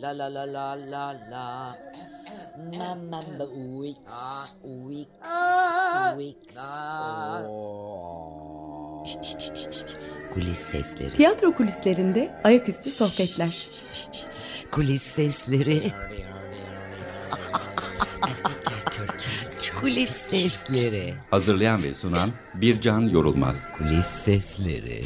La la la la la la. Mamma Wix, Wix, Wix. Kulis sesleri. Tiyatro kulislerinde ayaküstü sohbetler. Kulis sesleri. Kulis sesleri. Hazırlayan ve sunan Bircan Yorulmaz. Kulis sesleri.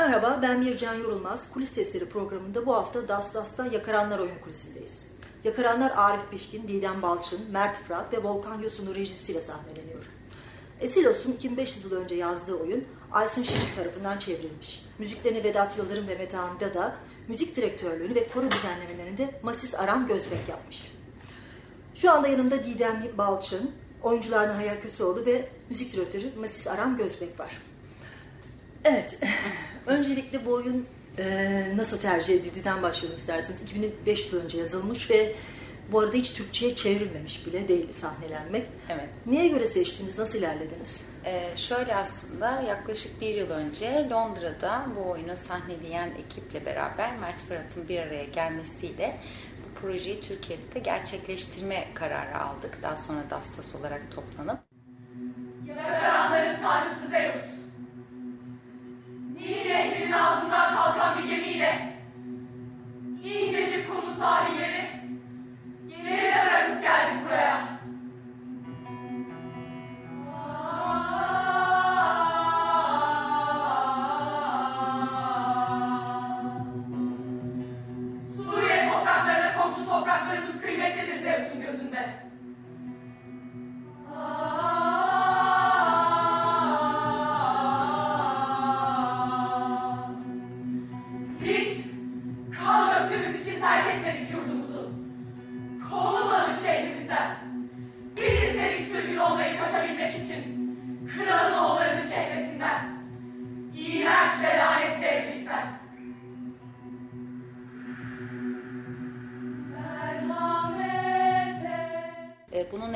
Merhaba ben Mircan Yorulmaz. Kulis Sesleri programında bu hafta Das Das'ta Yakaranlar oyun kulisindeyiz. Yakaranlar Arif Pişkin, Didem Balçın, Mert Fırat ve Volkan Yosun'un rejisiyle sahneleniyor. Esilos'un 2500 yıl önce yazdığı oyun Aysun Şişik tarafından çevrilmiş. Müziklerini Vedat Yıldırım ve Mete Hamdi da müzik direktörlüğünü ve koro düzenlemelerini de Masis Aram Gözbek yapmış. Şu anda yanımda Didem Balçın, oyunculardan Hayal Köseoğlu ve müzik direktörü Masis Aram Gözbek var. Evet, öncelikle bu oyun e, nasıl tercih edildiğinden başlayalım isterseniz. 2500 yıl önce yazılmış ve bu arada hiç Türkçe'ye çevrilmemiş bile değil sahnelenmek. Evet. Neye göre seçtiniz, nasıl ilerlediniz? Ee, şöyle aslında yaklaşık bir yıl önce Londra'da bu oyunu sahneleyen ekiple beraber Mert Fırat'ın bir araya gelmesiyle bu projeyi Türkiye'de de gerçekleştirme kararı aldık. Daha sonra Dastas olarak toplanıp. Yakaranların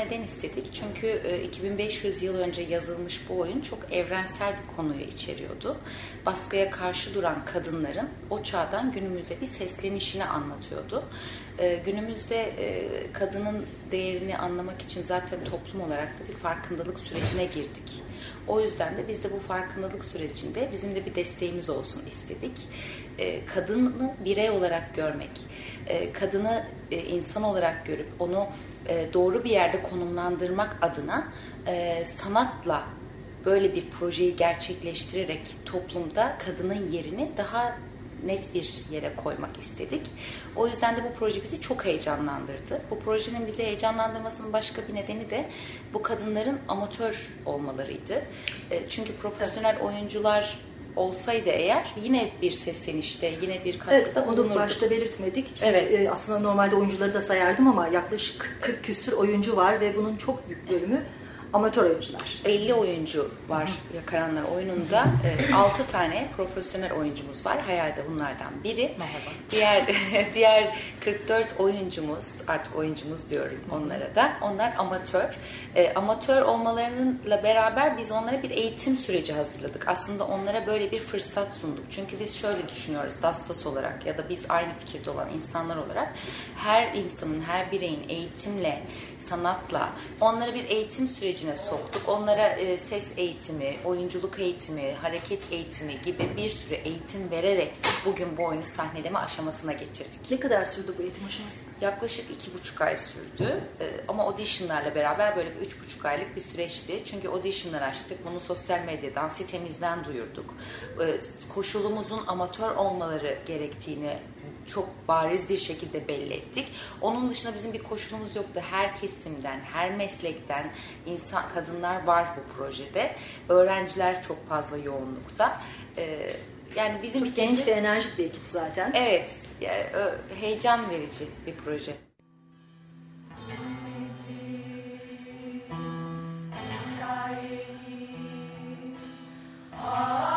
neden istedik? Çünkü e, 2500 yıl önce yazılmış bu oyun çok evrensel bir konuyu içeriyordu. Baskıya karşı duran kadınların o çağdan günümüze bir seslenişini anlatıyordu. E, Günümüzde e, kadının değerini anlamak için zaten toplum olarak da bir farkındalık sürecine girdik. O yüzden de biz de bu farkındalık sürecinde bizim de bir desteğimiz olsun istedik. E, Kadını birey olarak görmek, e, kadını e, insan olarak görüp onu e, doğru bir yerde konumlandırmak adına sanatla böyle bir projeyi gerçekleştirerek toplumda kadının yerini daha net bir yere koymak istedik. O yüzden de bu proje bizi çok heyecanlandırdı. Bu projenin bizi heyecanlandırmasının başka bir nedeni de bu kadınların amatör olmalarıydı. Çünkü profesyonel oyuncular olsaydı eğer yine bir seslenişte, yine bir Evet, katkıda onu başta belirtmedik. Evet. e, aslında normalde oyuncuları da sayardım ama yaklaşık 40 küsür oyuncu var ve bunun çok büyük bölümü amatör oyuncular. 50 oyuncu var Yakaranlar oyununda. 6 tane profesyonel oyuncumuz var. Hayal de bunlardan biri. Merhaba. Diğer diğer 44 oyuncumuz, artık oyuncumuz diyorum onlara da. Onlar amatör. E, amatör olmalarıyla beraber biz onlara bir eğitim süreci hazırladık. Aslında onlara böyle bir fırsat sunduk. Çünkü biz şöyle düşünüyoruz Dastas olarak ya da biz aynı fikirde olan insanlar olarak her insanın, her bireyin eğitimle, sanatla onları bir eğitim sürecine soktuk. Onlara e, ses eğitimi, oyunculuk eğitimi, hareket eğitimi gibi bir sürü eğitim vererek bugün bu oyunu sahneleme aşamasına getirdik. Ne kadar sürdü bu eğitim aşaması? Yaklaşık iki buçuk ay sürdü Ee, ama auditionlarla beraber böyle bir üç buçuk aylık bir süreçti. Çünkü auditionlar açtık, bunu sosyal medyadan, sitemizden duyurduk. Ee, koşulumuzun amatör olmaları gerektiğini çok bariz bir şekilde belli ettik. Onun dışında bizim bir koşulumuz yoktu. Her kesimden, her meslekten insan kadınlar var bu projede. Öğrenciler çok fazla yoğunlukta. Ee, yani bizim Çok için genç de- ve enerjik bir ekip zaten. Evet, yani, heyecan verici bir proje. Gözyaşı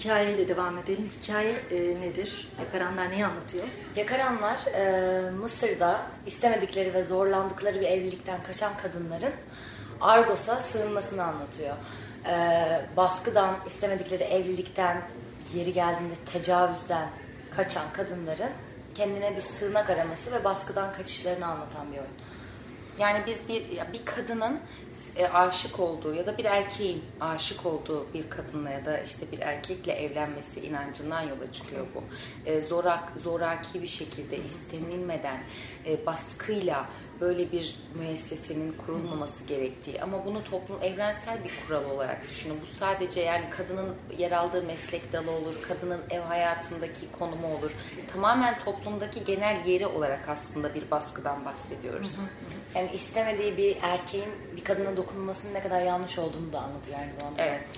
hikayeyle devam edelim. Hikaye e, nedir? Yakaranlar neyi anlatıyor? Yakaranlar e, Mısır'da istemedikleri ve zorlandıkları bir evlilikten kaçan kadınların Argos'a sığınmasını anlatıyor. E, baskıdan, istemedikleri evlilikten, yeri geldiğinde tecavüzden kaçan kadınların kendine bir sığınak araması ve baskıdan kaçışlarını anlatan bir oyun. Yani biz bir bir kadının e, aşık olduğu ya da bir erkeğin aşık olduğu bir kadınla ya da işte bir erkekle evlenmesi inancından yola çıkıyor bu. E, zorak zoraki bir şekilde istenilmeden e, baskıyla böyle bir müessesenin kurulmaması gerektiği ama bunu toplum evrensel bir kural olarak düşünün. Bu sadece yani kadının yer aldığı meslek dalı olur, kadının ev hayatındaki konumu olur. Tamamen toplumdaki genel yeri olarak aslında bir baskıdan bahsediyoruz. Yani istemediği bir erkeğin bir kadına dokunmasının ne kadar yanlış olduğunu da anlatıyor aynı zamanda. Evet.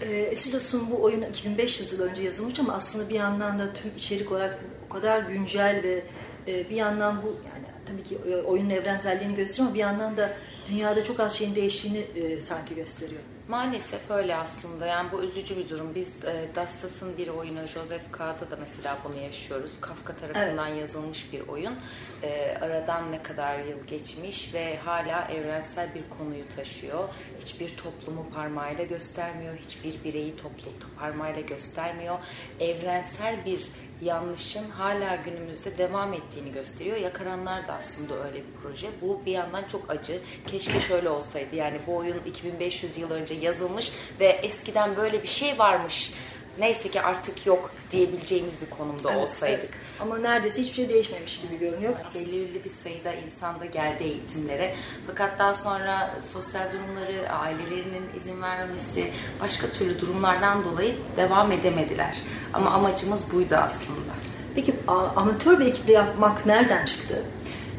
E, Esilos'un bu oyunu 2500 yıl önce yazılmış ama aslında bir yandan da tüm içerik olarak o kadar güncel ve e, bir yandan bu yani tabii ki e, oyunun evrenselliğini gösteriyor ama bir yandan da dünyada çok az şeyin değiştiğini e, sanki gösteriyor. Maalesef öyle aslında. Yani bu üzücü bir durum. Biz e, Dastas'ın bir oyunu Joseph K'da da mesela bunu yaşıyoruz. Kafka tarafından yazılmış bir oyun. E, aradan ne kadar yıl geçmiş ve hala evrensel bir konuyu taşıyor. Hiçbir toplumu parmağıyla göstermiyor. Hiçbir bireyi toplu parmağıyla göstermiyor. Evrensel bir yanlışın hala günümüzde devam ettiğini gösteriyor. Yakaranlar da aslında öyle bir proje. Bu bir yandan çok acı. Keşke şöyle olsaydı. Yani bu oyun 2500 yıl önce yazılmış ve eskiden böyle bir şey varmış. Neyse ki artık yok diyebileceğimiz bir konumda Evet, olsaydık. evet. Ama neredeyse hiçbir şey değişmemiş gibi görünüyor. Belirli bir sayıda insan da geldi eğitimlere. Fakat daha sonra sosyal durumları, ailelerinin izin vermemesi, başka türlü durumlardan dolayı devam edemediler. Ama amacımız buydu aslında. Peki amatör bir ekiple yapmak nereden çıktı?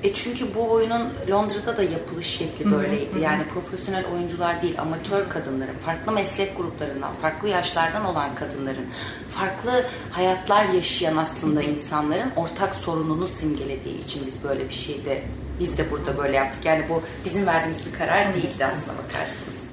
E çünkü bu oyunun Londra'da da yapılış şekli böyleydi. Yani profesyonel oyuncular değil, amatör kadınların, farklı meslek gruplarından, farklı yaşlardan olan kadınların, farklı hayatlar yaşayan aslında insanların ortak sorununu simgelediği için biz böyle bir şeyde, biz de burada böyle yaptık. Yani bu bizim verdiğimiz bir karar değildi aslında bakarsınız.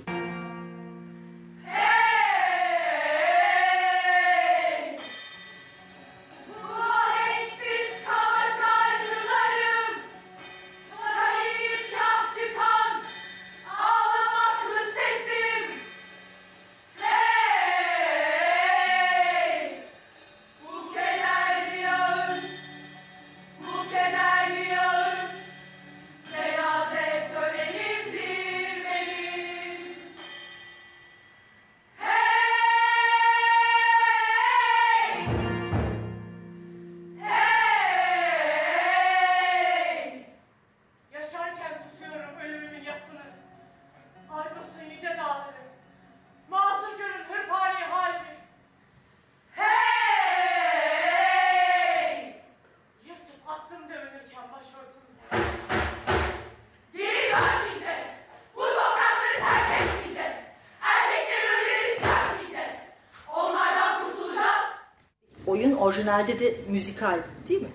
Oyun orijinalde de müzikal değil mi?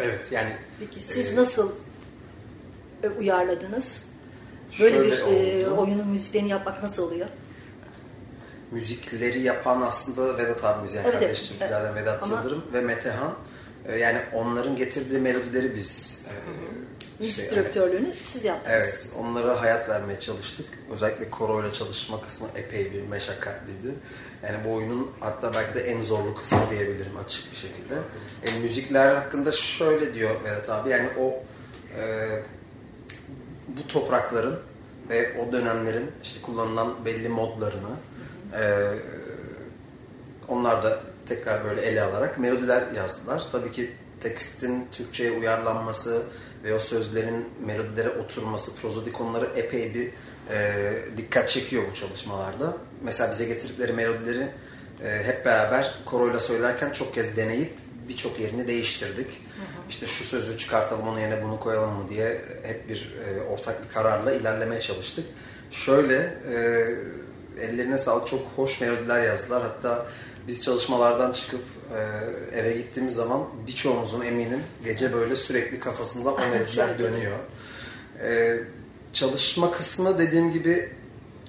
Evet yani Peki siz e, nasıl e, uyarladınız? Böyle bir e, oyunun müziklerini yapmak nasıl oluyor? müzikleri yapan aslında Vedat abimiz yani Evet, evet. kardeş Türklerden Vedat Ama- Yıldırım ve Metehan. E, Yani onların getirdiği melodileri biz e, Müzik işte, direktörlüğünü siz yaptınız. Evet, onlara hayat vermeye çalıştık. Özellikle koroyla çalışma kısmı epey bir meşakkatliydi. Yani bu oyunun hatta belki de en zorlu kısmı diyebilirim açık bir şekilde. E, müzikler hakkında şöyle diyor Vedat abi, yani o e, bu toprakların ve o dönemlerin işte kullanılan belli modlarını e, onlar da tekrar böyle ele alarak melodiler yazdılar. Tabii ki tekstin Türkçe'ye uyarlanması ve o sözlerin melodilere oturması, prozodik onları epey bir e, dikkat çekiyor bu çalışmalarda. Mesela bize getirdikleri melodileri e, hep beraber koroyla söylerken çok kez deneyip birçok yerini değiştirdik. İşte şu sözü çıkartalım onun yerine bunu koyalım mı diye hep bir e, ortak bir kararla ilerlemeye çalıştık. Şöyle e, ellerine sağlık çok hoş melodiler yazdılar. Hatta biz çalışmalardan çıkıp e, eve gittiğimiz zaman birçoğumuzun eminim gece böyle sürekli kafasında o melodiler dönüyor. E, çalışma kısmı dediğim gibi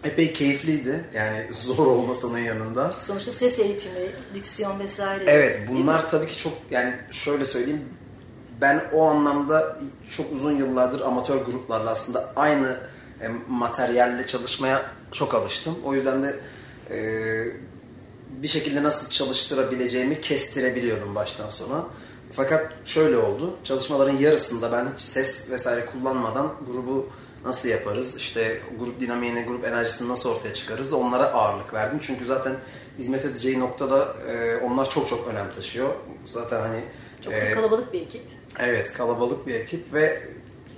epey keyifliydi. Yani zor olmasının yanında. Sonuçta ses eğitimi, diksiyon vesaire. Evet bunlar tabii ki çok yani şöyle söyleyeyim ben o anlamda çok uzun yıllardır amatör gruplarla aslında aynı e, materyalle çalışmaya çok alıştım. O yüzden de e, bir şekilde nasıl çalıştırabileceğimi kestirebiliyorum baştan sona. Fakat şöyle oldu. Çalışmaların yarısında ben hiç ses vesaire kullanmadan grubu nasıl yaparız? İşte grup dinamiğini, grup enerjisini nasıl ortaya çıkarırız? Onlara ağırlık verdim. Çünkü zaten hizmet edeceği noktada e, onlar çok çok önem taşıyor. Zaten hani Çok e, kalabalık bir ekip. Evet kalabalık bir ekip ve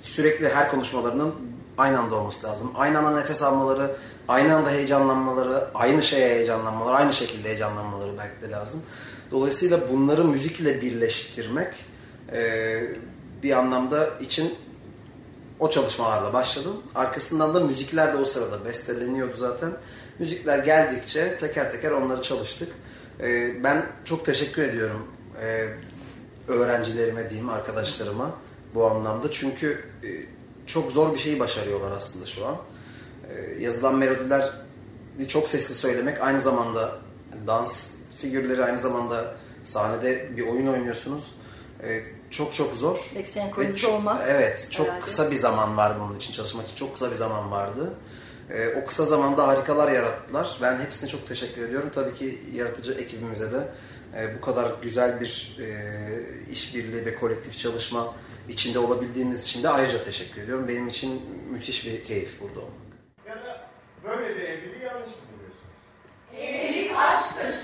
sürekli her konuşmalarının aynı anda olması lazım. Aynı anda nefes almaları, aynı anda heyecanlanmaları, aynı şeye heyecanlanmaları, aynı şekilde heyecanlanmaları belki de lazım. Dolayısıyla bunları müzikle birleştirmek e, bir anlamda için o çalışmalarla başladım. Arkasından da müzikler de o sırada besteleniyordu zaten. Müzikler geldikçe teker teker onları çalıştık. E, ben çok teşekkür ediyorum e, öğrencilerime diyeyim, arkadaşlarıma bu anlamda. Çünkü e, çok zor bir şeyi başarıyorlar aslında şu an. E, yazılan melodiler çok sesli söylemek aynı zamanda dans figürleri aynı zamanda sahnede bir oyun oynuyorsunuz. E, çok çok zor. Senkronize olmak Evet, çok herhalde. kısa bir zaman var bunun için çalışmak için. Çok kısa bir zaman vardı. E, o kısa zamanda harikalar yarattılar. Ben hepsine çok teşekkür ediyorum. Tabii ki yaratıcı ekibimize de e, bu kadar güzel bir e, işbirliği ve kolektif çalışma içinde olabildiğimiz için de ayrıca teşekkür ediyorum. Benim için müthiş bir keyif burada olmak. Ya da böyle bir evliliği yanlış mı buluyorsunuz? Evlilik aşktır.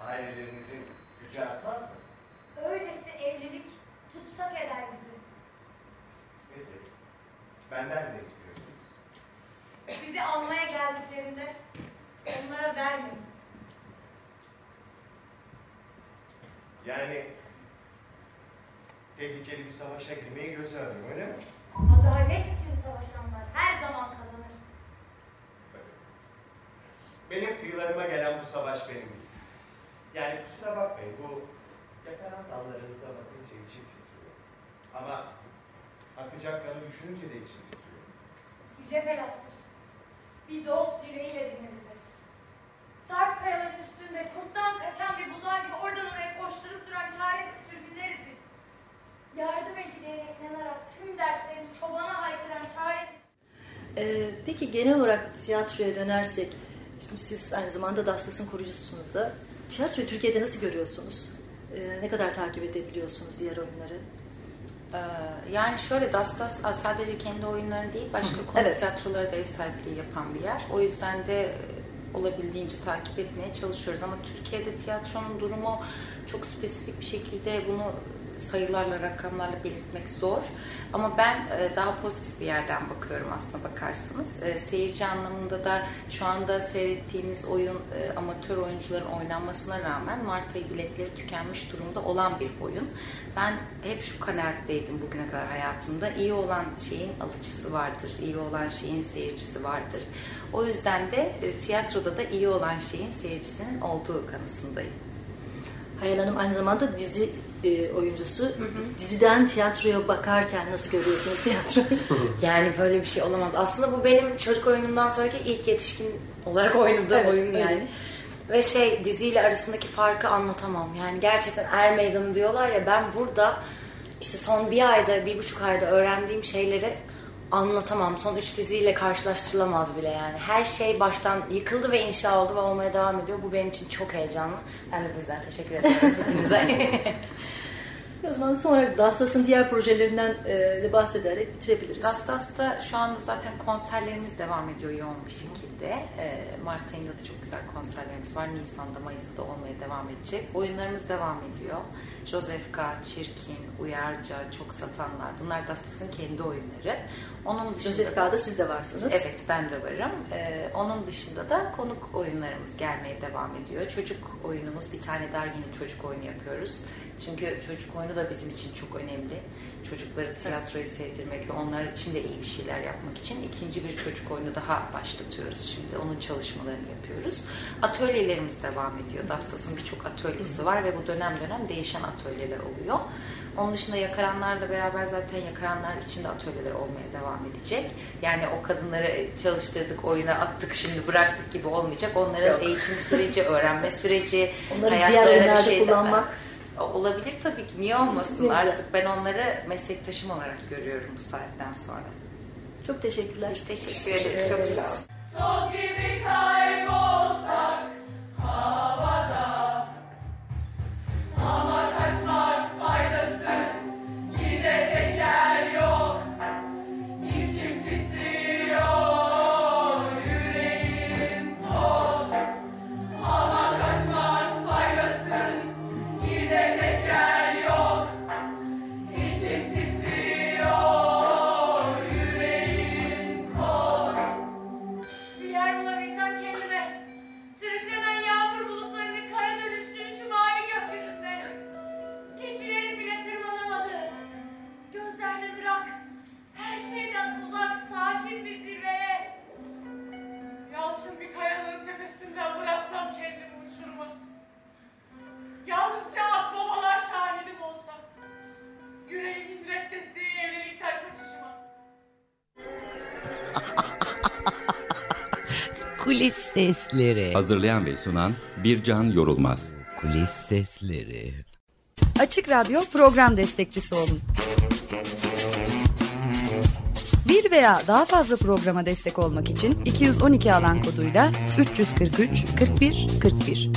Ailelerinizin gücü artmaz mı? Öylesi evlilik tutsak eder bizi. Peki. Benden ne istiyorsunuz? Bizi almaya geldiklerinde onlara vermeyin. Yani tehlikeli bir savaşa girmeyi göze alın öyle mi? Adalet için savaşanlar her zaman kazanır. Benim kıyılarıma gelen bu savaş benim. Yani kusura bakmayın bu yakaran dallarınıza bakınca içim titriyor. Ama akacak kanı düşününce de içim titriyor. Yüce Pelastus, bir dost yüreğiyle dinle bizi. Sarp kayaların üstünde kurttan kaçan bir buzağı gibi oradan oraya koşturup duran çaresiz. Yardım edeceğine inanarak tüm dertlerini çobana haykıran çaresiz Ee, peki genel olarak tiyatroya dönersek, şimdi siz aynı zamanda Dastas'ın kurucusunuz da. Tiyatroyu Türkiye'de nasıl görüyorsunuz? Ee, ne kadar takip edebiliyorsunuz diğer oyunları? Ee, Yani şöyle Dastas sadece kendi oyunları değil başka konuk Evet. tiyatroları da ev sahipliği yapan bir yer. O yüzden de e, olabildiğince takip etmeye çalışıyoruz ama Türkiye'de tiyatronun durumu çok spesifik bir şekilde bunu sayılarla, rakamlarla belirtmek zor. Ama ben e, daha pozitif bir yerden bakıyorum aslına bakarsanız. E, Seyirci anlamında da şu anda seyrettiğimiz oyun e, amatör oyuncuların oynanmasına rağmen Mart ayı biletleri tükenmiş durumda olan bir oyun. Ben hep şu kanaatteydim bugüne kadar hayatımda. İyi olan şeyin alıcısı vardır, iyi olan şeyin seyircisi vardır. O yüzden de e, tiyatroda da iyi olan şeyin seyircisinin olduğu kanısındayım. Hayal Hanım aynı zamanda dizi e, oyuncusu. Diziden tiyatroya bakarken nasıl görüyorsunuz tiyatroyu? Yani böyle bir şey olamaz. Aslında bu benim çocuk oyunundan sonraki ilk yetişkin olarak oynadığım Evet, oyun yani. öyleymiş. Ve şey diziyle arasındaki farkı anlatamam. Yani gerçekten er meydanı diyorlar ya ben burada işte son bir ayda, bir buçuk ayda öğrendiğim şeyleri anlatamam. Son üç diziyle karşılaştırılamaz bile yani. Her şey baştan yıkıldı ve inşa oldu ve olmaya devam ediyor. Bu benim için çok heyecanlı. Ben de bu yüzden teşekkür ederim hepinize. o zaman sonra Dastas'ın diğer projelerinden e, de bahsederek bitirebiliriz. Dastas'ta şu anda zaten konserlerimiz devam ediyor yoğun bir şekilde. Ee, Mart ayında da çok güzel konserlerimiz var. Nisan'da, Mayıs'ta olmaya devam edecek. Oyunlarımız devam ediyor. Joseph K, Çirkin, Uyarca, Çok Satanlar. Bunlar Dastas'ın kendi oyunları. Onun dışında Joseph K'da siz de varsınız. Evet ben de varım. Ee, onun dışında da konuk oyunlarımız gelmeye devam ediyor. Çocuk oyunumuz bir tane daha yeni çocuk oyunu yapıyoruz. Çünkü çocuk oyunu da bizim için çok önemli. Çocukları tiyatroyu sevdirmek ve onlar için de iyi bir şeyler yapmak için ikinci bir çocuk oyunu daha başlatıyoruz şimdi. Onun çalışmalarını yapıyoruz. Atölyelerimiz devam ediyor. Dastas'ın birçok atölyesi var ve bu dönem dönem değişen atölyeler oluyor. Onun dışında yakaranlarla beraber zaten yakaranlar içinde atölyeler olmaya devam edecek. Yani o kadınları çalıştırdık, oyuna attık, şimdi bıraktık gibi olmayacak. Onların Yok. eğitim süreci, öğrenme süreci, Onları diğer oyunlarda şeyde- kullanmak. Olabilir tabii ki. Niye olmasın? Ne güzel. Artık ben onları meslektaşım olarak görüyorum bu saatten sonra. Çok teşekkürler. Biz teşekkür ederiz. Çok sağ olun. Toz gibi kaybolsak Kulis sesleri. Hazırlayan ve sunan Bircan Yorulmaz. Kulis sesleri. Açık Radyo program destekçisi olun. Bir veya daha fazla programa destek olmak için 212 alan koduyla 343 41 41.